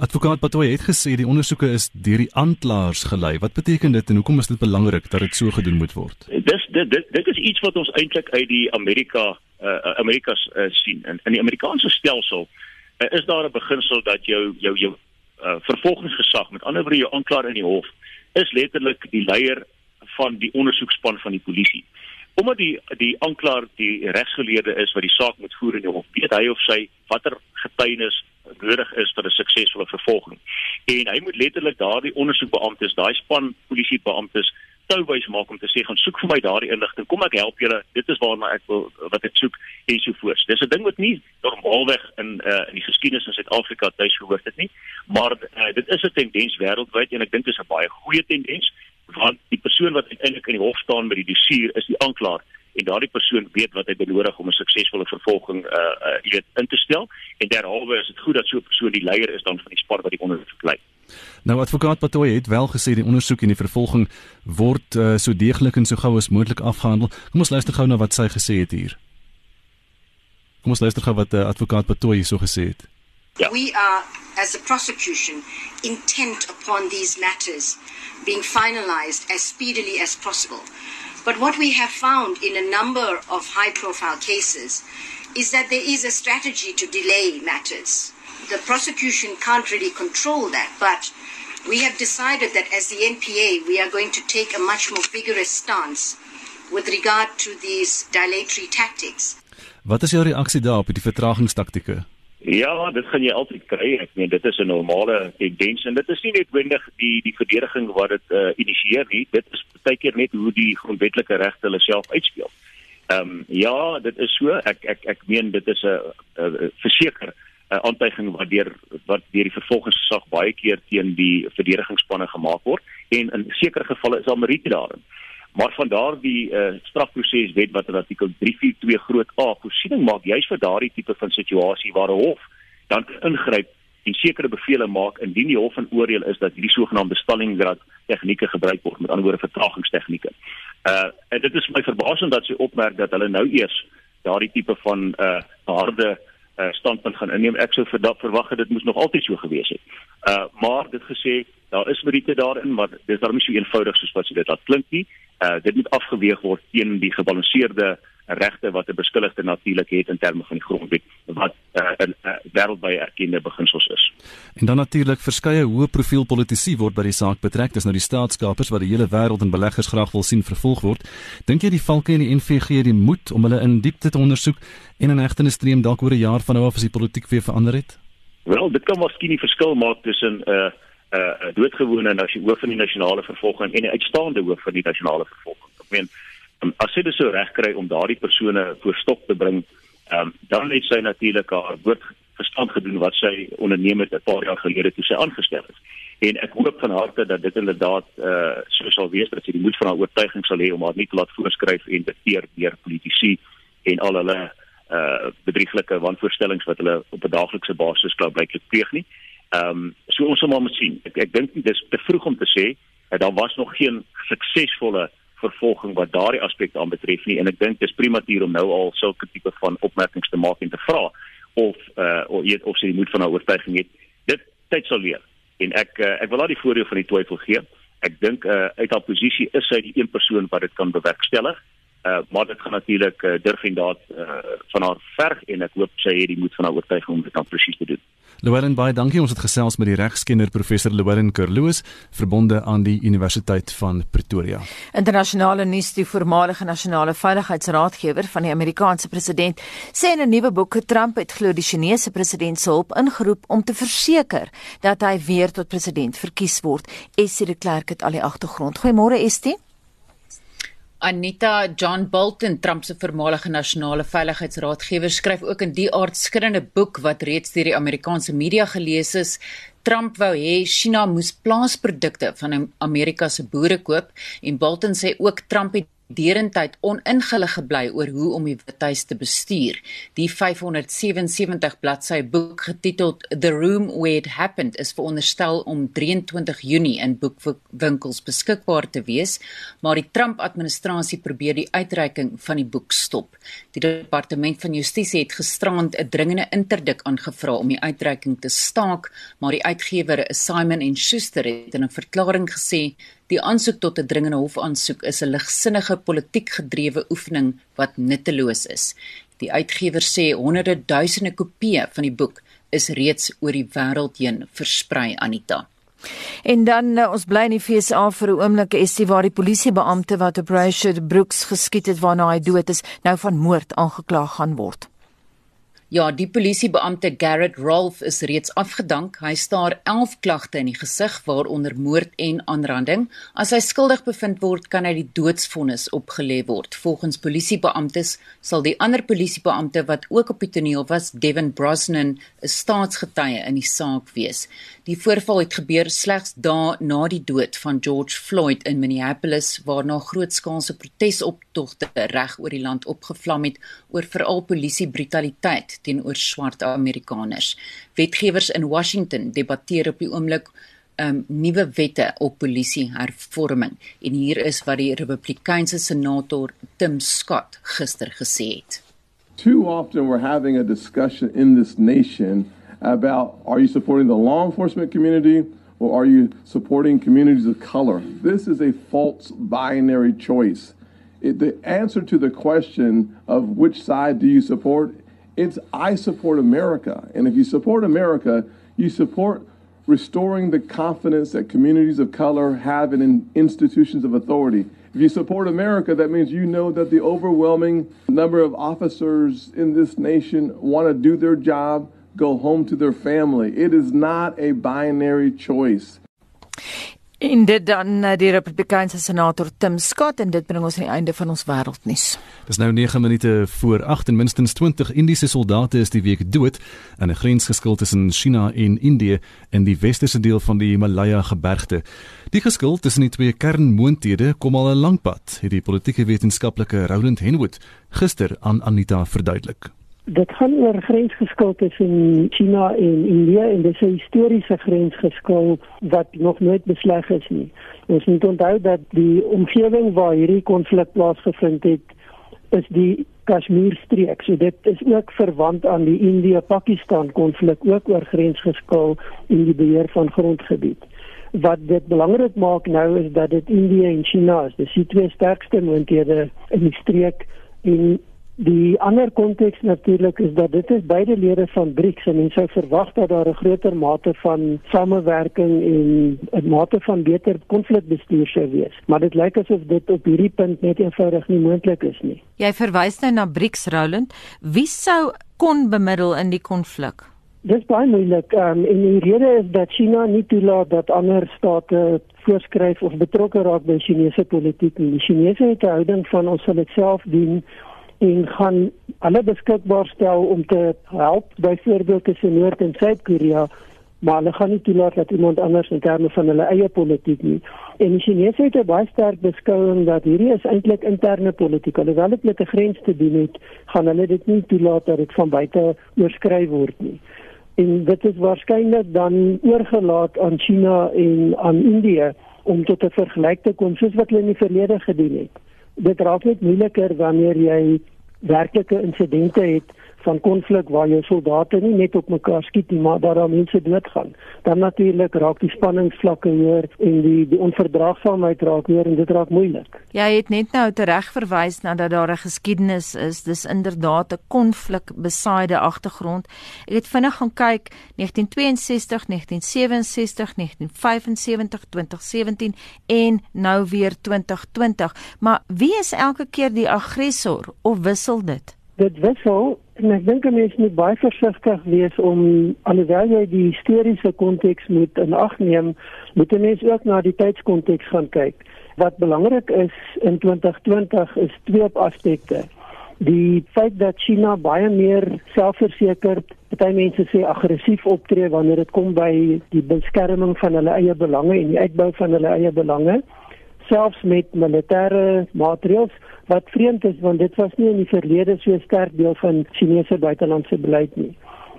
Advokaat Patoy het gesê die ondersoeke is deur die aanklaers gelei. Wat beteken dit en hoekom is dit belangrik dat dit so gedoen moet word? Dis dit dit dit is iets wat ons eintlik uit die Amerika uh Amerikas uh, sien. In in die Amerikaanse stelsel uh, is daar 'n beginsel dat jou jou jou uh, vervolgingsgesag, met ander woorde jou aanklaer in die hof, is letterlik die leier van die ondersoekspan van die polisie. Omdat die die aanklaer die regsgeleerde is wat die saak moet voer in die hof, weet hy of sy watter getuienis nodig is vir 'n suksesvolle vervolging. En hy moet letterlik daardie ondersoekbeamptes, daai span polisiebeamptes touwys maak om te sê gaan soek vir my daardie inligting. Kom ek help julle. Dit is waarna ek wil wat ek soek ensovoorts. Dis 'n ding wat nie normaalweg in uh, in die geskiedenis in Suid-Afrika tuis gehoor het nie, maar uh, dit is 'n tendens wêreldwyd en ek dink dit is 'n baie goeie tendens want die persoon wat uiteindelik in die hof staan met die dossier is die aanklaer en daardie persoon weet wat hy benodig om 'n suksesvolle vervolging uh uh weet in te stel en derhalwe is dit goed dat so 'n persoon die leier is dan van die span wat die ondersoek lei. Nou advokaat Patoy het wel gesê die ondersoek en die vervolging word uh, so deeglik en so gou as moontlik afgehandel. Kom ons luister gou na wat sy gesê het hier. Kom ons luister gou wat uh, advokaat Patoy so gesê het. Yeah. We are, as a prosecution, intent upon these matters being finalized as speedily as possible. But what we have found in a number of high profile cases is that there is a strategy to delay matters. The prosecution can't really control that, but we have decided that as the NPA, we are going to take a much more vigorous stance with regard to these dilatory tactics. Wat is jou reaksie daarop op die vertragingstaktieke? Ja, dit gaan jy altyd kry. Ek meen dit is 'n normale tendens en dit is nie noodwendig die die verdediging wat dit uh, initieer nie. Dit is baie keer net hoe die grondwetlike regte hulle self uitspeel. Ehm um, ja, dit is so. Ek ek ek meen dit is 'n verseker 'n aantuiging wat deur wat deur die vervolgingsgesag baie keer teen die verdedigingsspanne gemaak word en in sekere gevalle is daar meriete daarin. Maar van daardie uh, strafproseswet wat in artikel 342 groot A voorsiening maak juis vir daardie tipe van situasie waar 'n hof dan ingryp en sekere bevele maak indien die hof van oordeel is dat hierdie sogenaamde Stalingrad tegnieke gebruik word met ander woorde vertragingstegnieke. Uh en dit is my verbasing dat sy opmerk dat hulle nou eers daardie tipe van uh harde uh standpunt gaan inneem. Ek sou verwag het dit moes nog altyd so gewees het. Uh maar dit gesê daar is meriete daarin, maar dis daarom nie so eenvoudig soos wat jy dit laat klink nie uh, dit moet afgeweeg word teen die gebalanseerde regte wat 'n beskuldigde natuurlik het in terme van die grondwet wat 'n uh, uh, wêreldwyd erkende beginsels is. En dan natuurlik verskeie hoë profiel politici word by die saak betrek. Dis nou die staatskapers wat die hele wêreld en beleggers graag wil sien vervolg word. Dink jy die valke in die NVG die moed om hulle in diepte te ondersoek en 'n hegtenis stream dalk oor 'n jaar van nou af as die politiek weer verander het? Wel, dit kan miskien 'n verskil maak tussen 'n uh, uh, doodgewone as jy hoof van die nasionale vervolging en die uitstaande hoof van die nasionale vervolging. Ek meen um, as jy dit so reg kry om daardie persone voor stok te bring, um, dan het sy natuurlik haar woord verstand gedoen wat sy onderneem het 'n paar jaar gelede toe sy aangestel is. En ek hoop van harte dat dit inderdaad uh so sal wees dat sy die moed van haar oortuiging sal hê om haar nie te laat voorskryf en beteer deur politici en al hulle uh bedrieglike wanvoorstellings wat hulle op 'n daaglikse basis glo blyklik pleeg nie. Ehm um, so ons sal maar moet sien. Ek ek dink dis te vroeg om te sê dat daar was nog geen suksesvolle vervolging wat daardie aspek aanbetref nie en ek dink dis prematuur om nou al sulke tipe van opmerkings te maak en te vra of uh of jy of sy moet van haar oortuiging het. Dit tyd sal leer. En ek uh, ek wil die voordeel van die twyfel gee. Ek dink uh uit haar posisie is sy die een persoon wat dit kan bewerkstellig. Uh maar dit gaan natuurlik uh, durf en daad uh van haar verg en ek hoop sy het die moed van haar oortuiging om dit dan presies te doen. Llewellyn baie dankie. Ons het gesels met die regskenner professor Llewellyn Kerloos verbonde aan die Universiteit van Pretoria. Internasionale nuus die voormalige nasionale veiligheidsraadgewer van die Amerikaanse president sê in 'n nuwe boek Trump het glo die Chinese president se hulp ingeroep om te verseker dat hy weer tot president verkies word. Essie de Klerk het al die agtergrond. Goeiemôre Estie. Anita John Bolton, Trump se voormalige nasionale veiligheidsraadgewer, skryf ook in die aardskuddende boek wat reeds deur die Amerikaanse media gelees is. Trump wou hê China moes plaasprodukte van Amerika se boere koop en Bolton sê ook Trump het derentyd oningelig gebly oor hoe om die Withuis te bestuur. Die 577 bladsy boek getiteld The Room Where It Happened is veronderstel om 23 Junie in boekwinkels beskikbaar te wees, maar die Trump-administrasie probeer die uitreiking van die boek stop. Die departement van justisie het gisterand 'n dringende interdik aangevra om die uitreiking te staak, maar die uitgewer, Simon & Schuster, het in 'n verklaring gesê Die aansoek tot 'n dringende hofaansoek is 'n ligsinnige politiek gedrewe oefening wat nutteloos is. Die uitgewer sê honderde duisende kopieë van die boek is reeds oor die wêreld heen versprei Anita. En dan uh, ons bly in die FSA vir 'n oomblik is die waar die polisiebeampte wat op Richard Brooks geskiet het waarna hy dood is, nou van moord aangekla gaan word. Ja, die polisiebeampte Garrett Rolf is reeds afgedank. Hy staar 11 klagte in die gesig waaronder moord en aanranding. As hy skuldig bevind word, kan hy die doodsvonnis opgelê word. Volgens polisiebeamptes sal die ander polisiebeampte wat ook op die toneel was, Devin Brosnan, 'n staatsgetuie in die saak wees. Die voorval het gebeur slegs dae na die dood van George Floyd in Minneapolis, waarna grootskaalse protesoptogte reg oor die land opgevlam het oor veral polisie brutaliteit teenoor swart Amerikaners. Wetgewers in Washington debatteer op die oomblik um nuwe wette op polisie hervorming en hier is wat die Republikeinse senator Tim Scott gister gesê het. Too often we're having a discussion in this nation about are you supporting the law enforcement community or are you supporting communities of color? This is a false binary choice. It, the answer to the question of which side do you support It's I support America. And if you support America, you support restoring the confidence that communities of color have in institutions of authority. If you support America, that means you know that the overwhelming number of officers in this nation want to do their job, go home to their family. It is not a binary choice. En dit dan eh, die Republikeinse senator Tim Scott en dit bring ons aan die einde van ons wêreldnuus. Dis nou 9 minute voor 8 en minstens 20 Indiese soldate is die week dood in 'n grensgeskil tussen China en Indië in die westerse deel van die Himalaya gebergte. Die geskil tussen die twee kernmoonthede kom al 'n lank pad, het die politieke wetenskaplike Roland Henwood gister aan Anita verduidelik. Dit gaan oor grensgeskil tussen China en Indië en dit is 'n historiese grensgeskil wat nog nooit besleg is nie. Ons moet onthou dat die omgewing waar hierdie konflik plaasgevind het is die Kashmir-streek. So dit is ook verwant aan die Indië-Pakistan konflik ook oor grensgeskil en die beheer van grondgebied. Wat dit belangrik maak nou is dat dit Indië en China is, dis die twee sterkste moonthede in die streek en Die ander konteks natuurlik is dat dit is beide lede van BRICS en mens sou verwag dat daar 'n groter mate van samewerking en 'n mate van beter konflikbestuur sou wees. Maar dit lyk asof dit op hierdie punt net eenvoudig nie moontlik is nie. Jy verwys nou na BRICS Roland. Wie sou kon bemiddel in die konflik? Dis baie moeilik. Um, en die rede is dat China nie toelaat dat ander state voorskryf of betrokke raak by Chinese politiek nie. Die Chinese het 'n houding van ons sal dit self doen en gaan alle beskikbaar stel om te help byvoorbeeld tussen Noord en Suid-Korea maar hulle gaan nie toelaat dat iemand anders in terme van hulle eie politiek nie. En die Chinese het 'n baie sterk beskouing dat hierdie is eintlik interne politiek. Alhoewel dit met 'n grens te doen het gaan hulle dit nie toelaat dat dit van buite oorskry word nie. En dit is waarskynlik dan oorgelaat aan China en aan Indië om tot 'n vergelyk te kom soos wat hulle in die verlede gedoen het dit raak net moeiliker wanneer jy werklike insidente het van konflik waar jou soldate nie net op mekaar skiet nie, maar daar dan mense doodgaan. Dan natuurlik raak die spanningsvlakke hoër en die die onverdraagsaamheid raak hoër en dit raak moeilik. Jy het net nou tereg verwys na dat daar 'n geskiedenis is. Dis inderdaad 'n konflik besaaide agtergrond. Ek het vinnig gaan kyk 1962, 1967, 1975, 2017 en nou weer 2020. Maar wie is elke keer die aggressor of wissel dit? Dit wissel En ek dink 'n mens moet baie versigtig wees om alhoewel jy die historiese konteks moet in ag neem, moet 'n mens ook na die tydskonteks gaan kyk. Wat belangrik is in 2020 is twee aspekte. Die feit dat China baie meer selfversekerd, baie mense sê aggressief optree wanneer dit kom by die beskerming van hulle eie belange en die uitbou van hulle eie belange, selfs met militêre maatreëls wat vreemd is want dit was nie in die verlede so sterk deel van Chinese buitelandse beleid nie.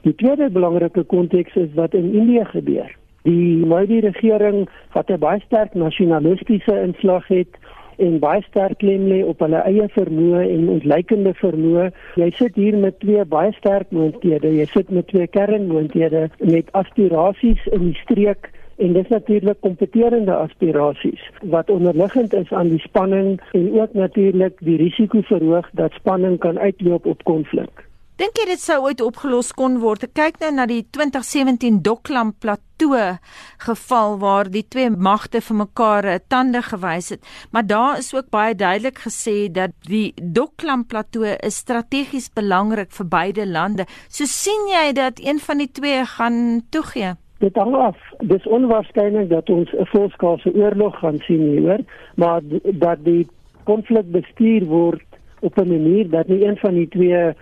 Die tweede belangrike konteks is wat in Indië gebeur. Die Modi regering wat 'n baie sterk nasionalistiese inslag het en baie sterk klem lê op hulle eie vermoë en ontleikende vermoë. Jy sit hier met twee baie sterk moonthede. Jy sit met twee kernmoonthede met aspirasies in die streek en dis natuurlik kompeterende aspirasies wat onderliggend is aan die spanning en ook natuurlik die risiko verhoog dat spanning kan uitloop op konflik. Dink jy dit sou ooit opgelos kon word? Ek kyk nou na die 2017 Doklam plateau geval waar die twee magte vir mekaar 'n tande gewys het, maar daar is ook baie duidelik gesê dat die Doklam plateau is strategies belangrik vir beide lande. So sien jy dat een van die twee gaan toegee? Dit hang af. Dis onwaarskynlik dat ons 'n volskaalse oorlog gaan sien hier, maar dat die konflik bestuur word op 'n manier dat nie een van die twee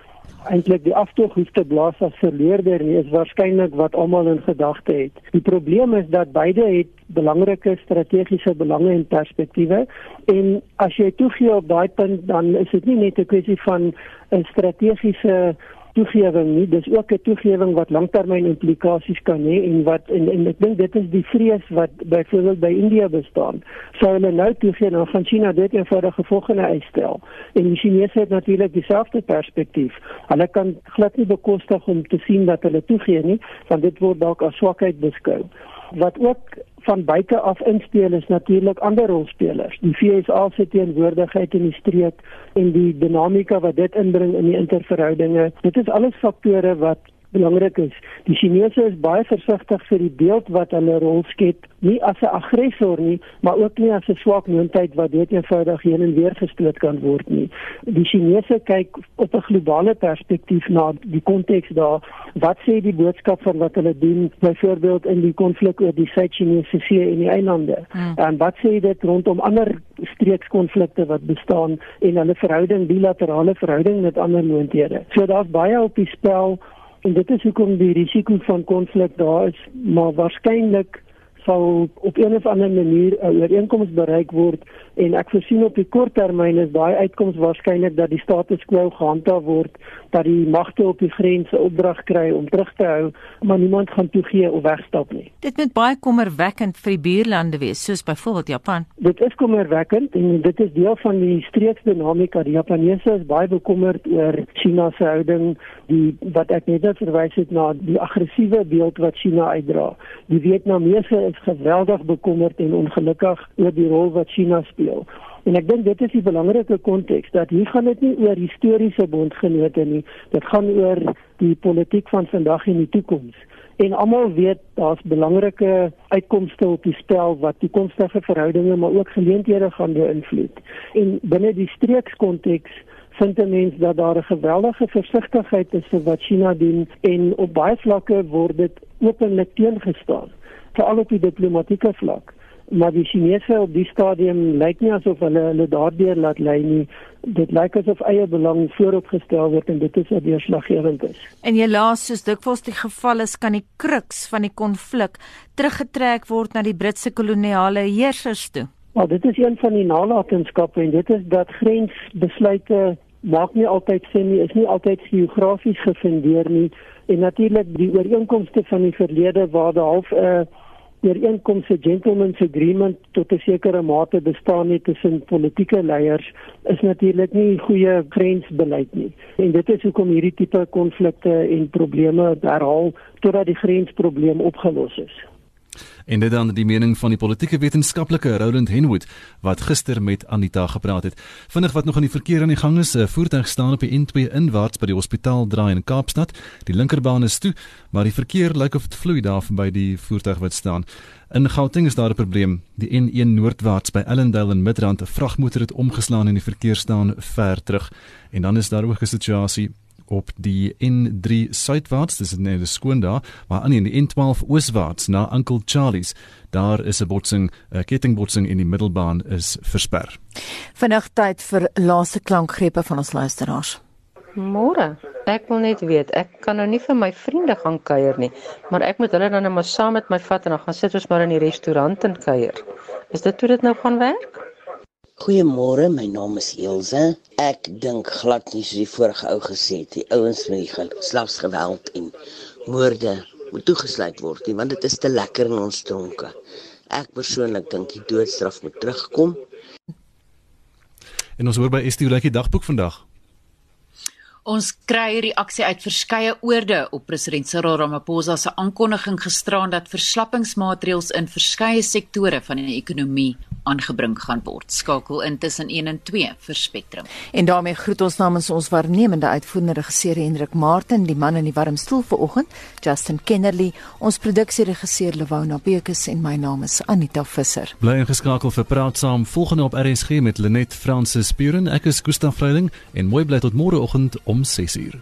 eintlik die aftog hoef te blaas as verleerder nie, is waarskynlik wat almal in gedagte het. Die probleem is dat beide het belangrike strategiese belange en perspektiewe en as jy toegee op daai punt dan is dit nie net 'n kwessie van 'n strategiese toegewing nie. Dis ook 'n toegewing wat langtermyn implikasies kan hê en wat en, en ek dink dit is die vrees wat byvoorbeeld by India bestaan. Sou hulle nou toegee dan gaan China dit eenvoudig gevolgene uitstel en die Chinese het natuurlik dieselfde perspektief. Hulle kan glad nie bekostig om te sien dat hulle toegee nie want dit word dalk as swakheid beskou. Wat ook van buite af inspel is natuurlik ander rolspelers. Die FSA se teenwoordigheid in die streek en die dinamika wat dit inbring in die interverhoudinge. Dit is alles faktore wat belangrik is. Die Chinese is baie versigtig vir die beeld wat hulle rol skep, nie as 'n aggressor nie, maar ook nie as 'n swak moondheid wat dit eenvoudig heen en weer gestoot kan word nie. Die Chinese kyk op 'n globale perspektief na die konteks daar. Wat sê die boodskap van wat hulle doen byvoorbeeld in die konflik oor die Suid-Chinese See en die eilande? Hmm. En wat sê dit rondom ander streekskonflikte wat bestaan en hulle verhouding bilaterale verhouding met ander moondhede? So daar's baie op die spel En dit is hoekom die risiko van konflik daar is, maar waarskynlik sal op een of ander manier 'n ooreenkoms bereik word en ek voorsien op die kort termyn is daai uitkoms waarskynlik dat die status quo gehandhaaf word dat die magte op die grense opdrag kry om terug te hou maar niemand gaan toegee of wegstap nie. Dit moet baie kommerwekkend vir die buurlande wees soos byvoorbeeld Japan. Dit is kommerwekkend en dit is deel van die streeksdinamika die Japaneese is baie bekommerd oor China se houding die wat ek net verwys het na die aggressiewe beeld wat China uitdra. Die Vietnamese is geweldig bekommerd en ongelukkig oor die rol wat China speel. En ek dink dit is die belangrike konteks dat hier gaan dit nie oor historiese bondgenote nie, dit gaan oor die politiek van vandag en die toekoms. En almal weet daar's belangrike uitkomste op die spel wat toekomstige verhoudinge maar ook geleenthede gaan beïnvloed. En binne die streekskonteks vind 'n mens dat daar 'n geweldige versigtigheid is vir wat China doen en op baie vlakke word dit openlik teengestaan veral op die diplomatieke vlak. Maar die Chinese op die stadium lyk nie asof hulle hulle daardeur laat lei nie. Dit lyk asof eie belang vooropgestel word en dit is wat deurslaggewend is. En jy laas soos dikwels die geval is kan die kruks van die konflik teruggetrek word na die Britse koloniale heersers toe. Maar dit is een van die nalatenskappe en dit is dat grensbesluite maak nie altyd sin nie, is nie altyd geografies gefundeer nie en natuurlik die ooreenkomste van die verlede waar daar half 'n uh, ooreenkoms 'n gentleman's agreement tot 'n sekere mate bestaan het tussen politieke leiers is natuurlik nie goeie grensbeleid nie. En dit is hoekom hierdie tipe konflikte en probleme herhaal totdat die grensprobleem opgelos is. En dit dan die mening van die politieke wetenskaplike Roland Henwood wat gister met Anita gepraat het. Vinnig wat nog aan die verkeer aan die gang is, 'n voertuig staan op die N2 inwaarts by die hospitaal draai in Kaapstad. Die linkerbaan is toe, maar die verkeer lyk of dit vloei daar by die voertuig wat staan. In Gauteng is daar 'n probleem. Die N1 noordwaarts by Ellendale en Midrand, 'n vragmotor het omgeslaan en die verkeer staan ver terug. En dan is daar ook 'n situasie op die N3 suidwaarts, dis net nou skoon daar, maar aan die N12 ooswaarts na Uncle Charlie's, daar is 'n botsing, 'n kettingbotsing en die middelbaan is versper. Vanaand tyd vir laaste klankgrepe van ons luisteraars. Môre. Ek wil net weet, ek kan nou nie vir my vriende gaan kuier nie, maar ek moet hulle dan net maar saam met my vat en dan gaan sit ons maar in die restaurant en kuier. Is dit hoe dit nou gaan werk? Goeiemôre, my naam is Elsje. Ek dink glad nie soos die vorige ou gesê het, die ouens met die geslagsgeweld en moorde moet toegesluit word nie, want dit is te lekker in ons tronke. Ek persoonlik dink die doodstraf moet terugkom. En ons hoor by Estie Lucky dagboek vandag. Ons kry reaksie uit verskeie oorde op president Cyril Ramaphosa se aankondiging gisteraan dat verslappingsmaatreëls in verskeie sektore van die ekonomie aangebring gaan word. Skakel in tussen 1 en 2 vir Spectrum. En daarmee groet ons namens ons waarnemende uitvoerende regisseur Hendrik Martin, die man in die warm stoel vanoggend, Justin Kennerly, ons produksieregisseur Lewona Bekes en my naam is Anita Visser. Bly ingeskakel vir Praat Saam volgende op RSG met Lenet Fransis Puren. Ek is Gustaf Vreiling en mooi bly tot môreoggend om 6uur.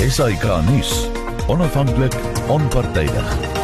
SAK nuus. Onafhanklik, onpartydig.